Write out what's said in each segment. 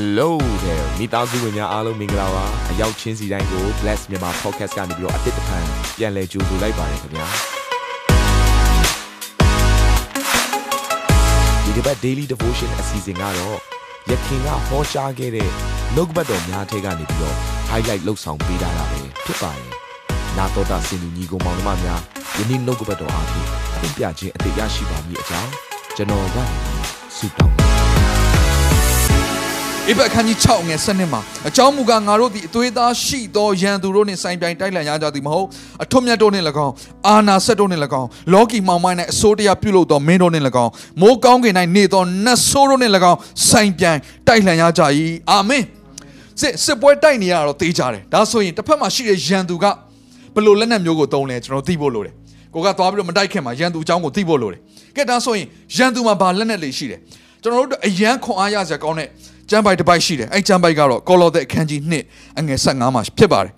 Hello there မိသားစုဝင်များအားလုံးမင်္ဂလာပါအရောက်ချင်းစီတိုင်းကို Bless မြန်မာ Podcast ကနေပြီးတော့အတစ်တဖန်ပြန်လည်ကြိုဆိုလိုက်ပါတယ်ခင်ဗျာဒီတစ်ပတ် Daily Devotion အစီအစဉ်ကတော့ယခင်ကဟောကြားခဲ့တဲ့နှုတ်ကပတ်တော်များထဲကနေပြီးတော့ highlight လောက်ဆောင်ပေးထားတာပဲဖြစ်ပါတယ်နာတော်တာစင်လူညီကောင်မောင်နှမများယနေ့နှုတ်ကပတ်တော်အားဖြင့်သင်ပြခြင်းအသေးရရှိပါမည်အကြောင်းကျွန်တော်ကနေဆုတောင်းပါ ဧဘအခန်းကြီး6ငယ်7မှာအကြောင်းမူကားငါတို့သည်အသွေးသားရှိသောရန်သူတို့နှင့်ဆိုင်ပြိုင်တိုက်လှန်ရကြသည်မဟုတ်အထွတ်မြတ်တို့နှင့်၎င်းအာနာဆက်တို့နှင့်၎င်းလောကီမှောင်မိုင်း၌အစိုးတရားပြုလုပ်သောမင်းတို့နှင့်၎င်းမိုးကောင်းကင်၌နေသောနတ်ဆိုးတို့နှင့်၎င်းဆိုင်ပြိုင်တိုက်လှန်ရကြ၏အာမင်စစ်စစ်ပွဲတိုက်နေရတော့တေးကြတယ်ဒါဆိုရင်တစ်ဖက်မှာရှိတဲ့ရန်သူကဘယ်လိုလက်နက်မျိုးကိုသုံးလဲကျွန်တော်သိဖို့လိုတယ်ကိုကသွားပြီးတော့မတိုက်ခင်မှာရန်သူအကြောင်းကိုသိဖို့လိုတယ်ကဲဒါဆိုရင်ရန်သူမှာဘာလက်နက်တွေရှိတယ်ကျွန်တော်တို့အရန်ခွန်အားရစရာကောင်းတဲ့ ကျမ်းပိုက်တစ်ပိုက်ရှိတယ်အဲ့ကျမ်းပိုက်ကတော့ကောလောသဲအခန်းကြီး1အငယ်15မှာဖြစ်ပါတယ်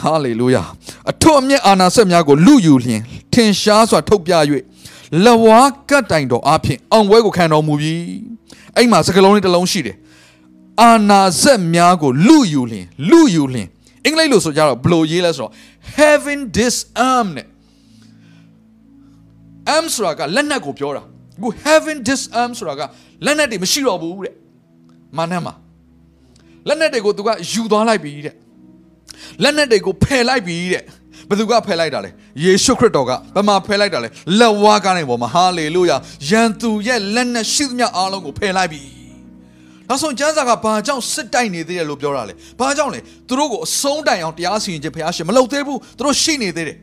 ဟာလေလုယာအထွတ်အမြတ်အာနာစက်များကိုလူယူလျင်ထင်ရှားစွာထုတ်ပြ၍လဝါကတ်တိုင်တော်အဖျင်အောင်ပွဲကိုခံတော်မူပြီးအဲ့မှာစကလုံးလေးတစ်လုံးရှိတယ်အာနာစက်များကိုလူယူလျင်လူယူလျင်အင်္ဂလိပ်လိုဆိုကြတော့ဘယ်လိုရေးလဲဆိုတော့ having disarmed နဲ့ arm ဆိုတာကလက်နက်ကိုပြောတာ အခု having disarmed ဆိုတာကလက်နက်တွေမရှိတော့ဘူးတဲ့မာနမှာလက်နက်တွေကိုသူကယူသွားလိုက်ပြီတဲ့လက်နက်တွေကိုဖယ်လိုက်ပြီတဲ့ဘယ်သူကဖယ်လိုက်တာလဲယေရှုခရစ်တော်ကဘယ်မှာဖယ်လိုက်တာလဲလက်ဝါးကားနေပေါ်မှာဟာလေလုယာယန်သူရဲ့လက်နက်ရှိသမျှအားလုံးကိုဖယ်လိုက်ပြီနောက်ဆုံးကျမ်းစာကဘာကြောင့်စစ်တိုက်နေသေးတယ်လို့ပြောတာလဲဘာကြောင့်လဲသူတို့ကိုအဆုံးတိုင်အောင်တရားစီရင်ခြင်းဘုရားရှင်မလုပ်သေးဘူးသူတို့ရှိနေသေးတယ်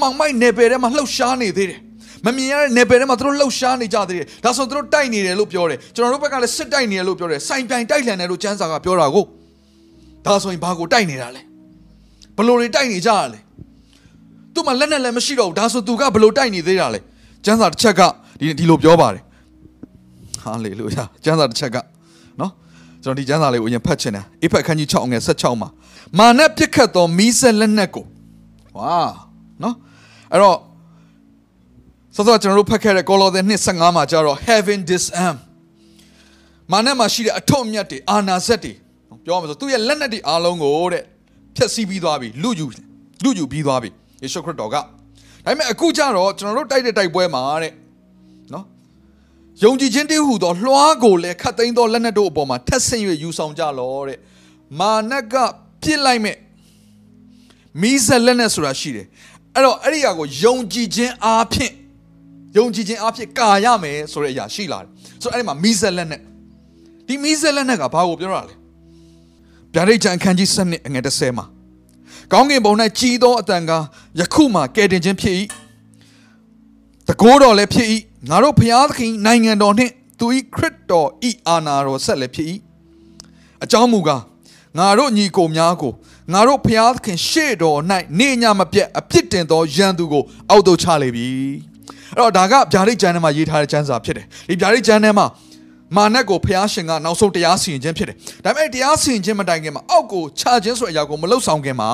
မှောင်မိုက်နေပယ်ထဲမှာလှုပ်ရှားနေသေးတယ် မမြင်ရတဲ့နယ်ပယ်ထဲမှာသူတို့လှုပ်ရှားနေကြသေးတယ်ဒါဆိုသူတို့တိုက်နေတယ်လို့ပြောတယ်ကျွန်တော်တို့ဘက်ကလည်းစစ်တိုက်နေတယ်လို့ပြောတယ်စိုင်ပြိုင်တိုက်လှန်တယ်လို့ကျမ်းစာကပြောတာကိုဒါဆိုရင်ဘာကိုတိုက်နေတာလဲဘလို့တွေတိုက်နေကြရလဲသူ့မှာလက်နဲ့လည်းမရှိတော့ဘူးဒါဆိုသူကဘလို့တိုက်နေသေးတာလဲကျမ်းစာတစ်ချက်ကဒီဒီလိုပြောပါတယ်ဟာလေလုယာကျမ်းစာတစ်ချက်ကနော်ကျွန်တော်ဒီကျမ်းစာလေးကိုအရင်ဖတ်ချင်တယ်အိဖက်ခန်းကြီး6ငွေ16မှာမာနပြစ်ခတ်သောမီးဆက်လက်နက်ကိုဝါနော်အဲ့တော့ စောစောကျွန်တော်တို့ဖတ်ခဲ့တဲ့ကောလောသဲ2:15မှာကျတော့ heaven disarm မာနမှာရှိတဲ့အထွတ်အမြတ်တွေအာနာဇက်တွေပြောမှာဆိုသူ့ရဲ့လက်နက်တွေအားလုံးကိုတဲ့ဖျက်ဆီးပြီးသွားပြီလူယူလူယူပြီးသွားပြီယေရှုခရစ်တော်ကဒါပေမဲ့အခုကျတော့ကျွန်တော်တို့တိုက်တဲ့တိုက်ပွဲမှာတဲ့နော်ယုံကြည်ခြင်းတည်းဟူသောလွှားကိုလည်းခတ်သိမ်းသောလက်နက်တို့အပေါ်မှာထက်ဆင့်၍ယူဆောင်ကြလောတဲ့မာနကပြစ်လိုက်မဲ့မီးစက်လက်နက်ဆိုတာရှိတယ်အဲ့တော့အဲ့ဒီအရာကိုယုံကြည်ခြင်းအားဖြင့် ယုံကြည်ခြင်းအဖြစ်ကာရမယ်ဆိုတဲ့အရာရှိလာတယ်ဆိုတော့အဲ့ဒီမှာမီးဆက်လက်နဲ့ဒီမီးဆက်လက်နဲ့ကဘာကိုပြောတာလဲဗျာဒိတ်ချံအခန်းကြီး7အငယ်30မှာကောင်းကင်ဘုံ၌ကြည်သောအတန်ကယခုမှကဲတင်ခြင်းဖြစ်၏တကိုးတော်လည်းဖြစ်၏ငါတို့ဖျားသခင်နိုင်ငံတော်နှင့်သူ၏ခရစ်တော်ဤအာနာတော်ဆက်လည်းဖြစ်၏အကြောင်းမူကားငါတို့ညီကိုများကိုငါတို့ဖျားသခင်ရှေ့တော်၌နေညမပြတ်အပြစ်တင်သောရန်သူကိုအောက်သို့ချလေပြီ အဲ့တော့ဒါကဗျာဒိတ်ကျမ်းထဲမှာရေးထားတဲ့ကျမ်းစာဖြစ်တယ်ဒီဗျာဒိတ်ကျမ်းထဲမှာမာနက်ကိုဖျားရှင်ကနောက်ဆုံးတရားစီရင်ခြင်းဖြစ်တယ်ဒါပေမဲ့တရားစီရင်ခြင်းမတိုင်ခင်မှာအောက်ကိုချခြင်းဆိုတဲ့အရာကိုမလှုပ်ဆောင်ခင်မှာ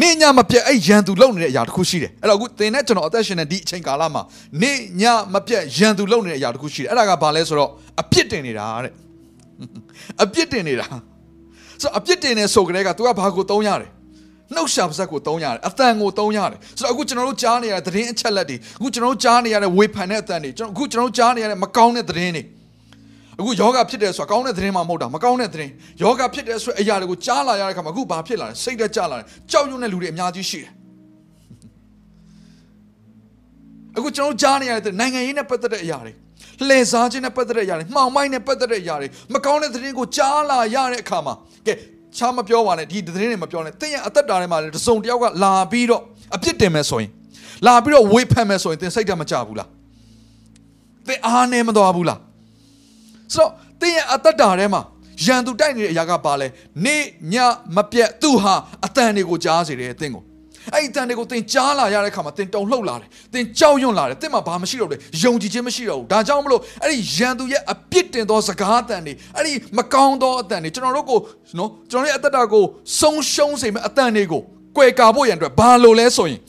နေညမပြတ်အဲ့ရန်သူလုံနေတဲ့အရာတစ်ခုရှိတယ်အဲ့တော့အခုသင်နဲ့ကျွန်တော်အသက်ရှင်တဲ့ဒီအချိန်ကာလမှာနေညမပြတ်ရန်သူလုံနေတဲ့အရာတစ်ခုရှိတယ်အဲ့ဒါကဘာလဲဆိုတော့အပြစ်တင်နေတာတဲ့အပြစ်တင်နေတာဆိုတော့အပြစ်တင်နေဆိုကြတဲ့က तू ကဘာကိုသုံးရတယ် နှုတ်ရှာပါဇက်ကိုသုံးရတယ်အတန်ကိုသုံးရတယ်ဆိုတော့အခုကျွန်တော်တို့ကြားနေရတဲ့သတင်းအချက်လက်တွေအခုကျွန်တော်တို့ကြားနေရတဲ့ဝေဖန်တဲ့အတန်တွေကျွန်တော်အခုကျွန်တော်တို့ကြားနေရတဲ့မကောင်းတဲ့သတင်းတွေအခုယောဂဖြစ်တယ်ဆိုတာကောင်းတဲ့သတင်းမှမဟုတ်တာမကောင်းတဲ့သတင်းယောဂဖြစ်တယ်ဆိုတဲ့အရာတွေကိုကြားလာရတဲ့အခါမှာအခုဘာဖြစ်လာလဲစိတ်သက်ကြလာတယ်ကြောက်ရွံ့တဲ့လူတွေအများကြီးရှိတယ်အခုကျွန်တော်ကြားနေရတဲ့နိုင်ငံရေးနဲ့ပတ်သက်တဲ့အရာတွေလှည့်စားခြင်းနဲ့ပတ်သက်တဲ့အရာတွေမှောင်မိုက်နဲ့ပတ်သက်တဲ့အရာတွေမကောင်းတဲ့သတင်းကိုကြားလာရတဲ့အခါမှာကဲ ချားမပြောပါနဲ့ဒီသတင်းတွေမပြောနဲ့သင်ရဲ့အသက်တာထဲမှာလည်းတစုံတယောက်ကလာပြီးတော့အပြစ်တင်မယ်ဆိုရင်လာပြီးတော့ဝေဖန်မယ်ဆိုရင်သင်စိတ်ဓာတ်မကြဘူးလားသင်အားနေမသွားဘူးလားဆိုတော့သင်ရဲ့အသက်တာထဲမှာရန်သူတိုက်နေတဲ့အရာကပါလဲနေညမပြတ်သူဟာအတန်တွေကိုကြားစေတယ်သင်ကို အဲ့ဒီတန်တွေကိုသင်ကြားလာရတဲ့ခါမှာသင်တုံလှုပ်လာတယ်သင်ကြောက်ရွံ့လာတယ်သင်မှာဘာမရှိတော့ဘူးယုံကြည်ခြင်းမရှိတော့ဘူးဒါကြောင့်မလို့အဲ့ဒီရန်သူရဲ့အပြစ်တင်သောစကားအတန်တွေအဲ့ဒီမကောင်းသောအတန်တွေကျွန်တော်တို့ကိုနော်ကျွန်တော်ရဲ့အသက်တာကိုဆုံးရှုံးစေမယ့်အတန်တွေကိုကွယ်ကာဖို့ရန်အတွက်ဘာလို့လဲဆိုရင်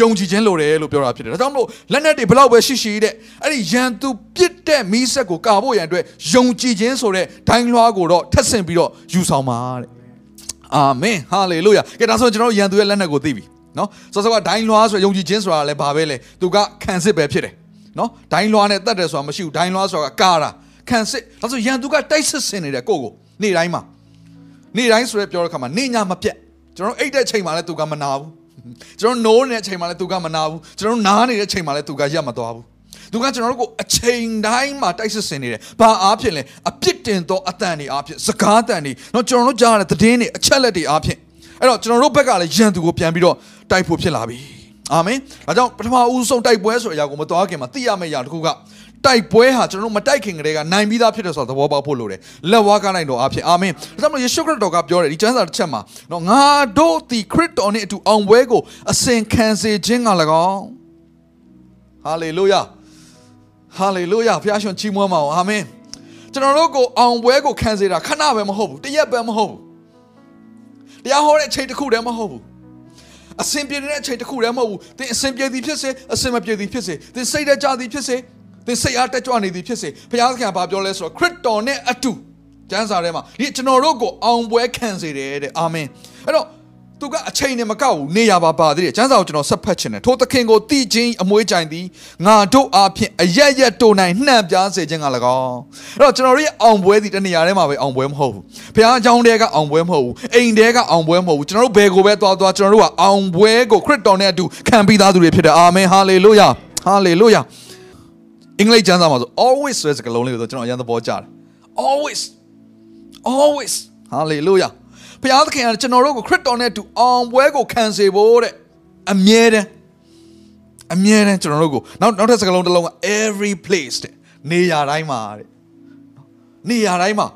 ယုံကြည်ခြင်းလိုတယ်လို့ပြောတာဖြစ်တယ်ဒါကြောင့်မလို့လက်နက်တွေဘလောက်ပဲရှိရှိတဲ့အဲ့ဒီရန်သူပြစ်တဲ့မိဆက်ကိုကာဖို့ရန်အတွက်ယုံကြည်ခြင်းဆိုတဲ့ဒိုင်းလွှားကိုတော့ထက်ဆင့်ပြီးတော့ယူဆောင်ပါတဲ့အာမင်ဟာလေလုယာကဲဒါဆိုကျွန်တော်တို့ရန်သူရဲ့လက်နက်ကိုသိပြီ နော်စောစောကဒိုင်းလွှားဆိုယုံကြည်ခြင်းဆိုတာလည်းဘာပဲလဲသူကခံစစ်ပဲဖြစ်တယ်နော်ဒိုင်းလွှားနဲ့တတ်တယ်ဆိုတာမရှိဘူးဒိုင်းလွှားဆိုတာကာတာခံစစ်ဒါဆိုရန်သူကတိုက်စစ်ဆင်နေတယ်ကိုယ့်ကိုနေ့တိုင်းမှာနေ့တိုင်းဆိုရပြောတဲ့ခါမှာနေ့ညမပြတ်ကျွန်တော်အိတ်တဲ့ချိန်မှာလည်းသူကမနာဘူးကျွန်တော်နိုးနေတဲ့ချိန်မှာလည်းသူကမနာဘူးကျွန်တော်နားနေတဲ့ချိန်မှာလည်းသူကရက်မသွားဘူးသူကကျွန်တော်တို့ကိုအချိန်တိုင်းမှာတိုက်စစ်ဆင်နေတယ်ဘာအားဖြင့်လဲအပြစ်တင်သောအတန်တွေအားဖြင့်စကားအတန်တွေเนาะကျွန်တော်တို့ကြားရတဲ့သတင်းတွေအချက်လက်တွေအားဖြင့် အဲ့တော့ကျွန်တော်တို့ဘက်ကလည်းယန်သူကိုပြန်ပြီးတော့တိုက်ဖို့ဖြစ်လာပြီအာမင်ဒါကြောင့်ပထမဦးဆုံးတိုက်ပွဲဆိုတဲ့အရာကိုမတော်ခင်မှာသိရမယ့်အရာတစ်ခုကတိုက်ပွဲဟာကျွန်တော်တို့မတိုက်ခင်ကတည်းကနိုင်ပြီးသားဖြစ်တယ်ဆိုတာသဘောပေါက်ဖို့လိုတယ်လက်ဝါးကားနိုင်တော်အဖြစ်အာမင်ဒါကြောင့်ယေရှုခရစ်တော်ကပြောတယ်ဒီကျမ်းစာတစ်ချက်မှာနော်ငါတို့ဒီခရစ်တော်နဲ့အတူအောင်ပွဲကိုအစဉ်ခံစေခြင်းက၎င်းဟာလေလုယာဟာလေလုယာဖခင်ရှင်ချီးမွမ်းပါအောင်အာမင်ကျွန်တော်တို့ကိုအောင်ပွဲကိုခံစေတာခဏပဲမဟုတ်ဘူးတရက်ပဲမဟုတ်ဘူး တရားဟောတဲ့အချိန်တစ်ခုတည်းမဟုတ်ဘူးအစဉ်ပြေတဲ့အချိန်တစ်ခုတည်းမဟုတ်ဘူးသင်အစဉ်ပြေသည်ဖြစ်စေအစဉ်မပြေသည်ဖြစ်စေသင်စိတ်တကြသည်ဖြစ်စေသင်စိတ်အားတက်ကြွနေသည်ဖြစ်စေဘုရားသခင်ကဘာပြောလဲဆိုတော့ခရစ်တော်နဲ့အတူကျမ်းစာထဲမှာဒီကျွန်တော်တို့ကိုအောင်ပွဲခံစေတယ်တဲ့အာမင်အဲ့တော့ သူကအချိန်နဲ့မကောက်ဘူးနေရပါပါသေးတယ်ကျမ်းစာကိုကျွန်တော်ဆက်ဖတ်ချင်တယ်ထိုသခင်ကိုတည်ခြင်းအမွေးကြိုင်သည်ငါတို့အားဖြင့်အရရက်တို့နိုင်နှံ့ပြားစေခြင်းက၎င်းအဲ့တော့ကျွန်တော်တို့ရဲ့အောင်ပွဲဒီတနေရာထဲမှာပဲအောင်ပွဲမဟုတ်ဘူးဘုရားအကြောင်းတဲကအောင်ပွဲမဟုတ်ဘူးအိမ်တဲကအောင်ပွဲမဟုတ်ဘူးကျွန်တော်တို့ဘယ်ကိုပဲသွားသွားကျွန်တော်တို့ကအောင်ပွဲကိုခရစ်တော်နဲ့အတူခံပြီးသားသူတွေဖြစ်တယ်အာမင်ဟာလေလုယာဟာလေလုယာအင်္ဂလိပ်ကျမ်းစာမှာဆို always ဆိုတဲ့စကားလုံးလေးကိုကျွန်တော်အရင်သဘောကျတယ် always always hallelujah ဘုရားသခင်ကကျွန်တော်တို့ကိုခရစ်တော်နဲ့အတူအောင်ပွဲကိုခံစေဖို့တဲ့အမြဲတမ်းအမြဲတမ်းကျွန်တော်တို့ကိုနောက်နောက်ထပ်စကားလုံးတစ်လုံးက every place တဲ့နေရာတိုင်းမှာတဲ့နေရာတိုင်းမှာ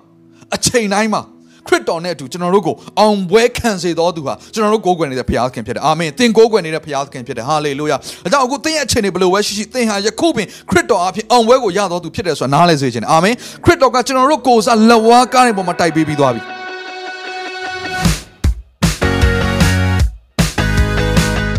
အချိန်တိုင်းမှာခရစ်တော်နဲ့အတူကျွန်တော်တို့ကိုအောင်ပွဲခံစေတော်သူဟာကျွန်တော်တို့ကိုးကွယ်နေတဲ့ဘုရားသခင်ဖြစ်တယ်အာမင်သင်ကိုးကွယ်နေတဲ့ဘုရားသခင်ဖြစ်တယ်ဟာလေလုယာအကြောင်းအခုသင်ရဲ့အချိန်တွေဘယ်လိုပဲရှိရှိသင်ဟာယခုပင်ခရစ်တော်အဖြစ်အောင်ပွဲကိုရတော်သူဖြစ်တယ်ဆိုတာနားလည်စေချင်တယ်အာမင်ခရစ်တော်ကကျွန်တော်တို့ကိုယ်စားလက်ဝါးကားတဲ့ပုံမှာတိုက်ပေးပြီးသွားပြီ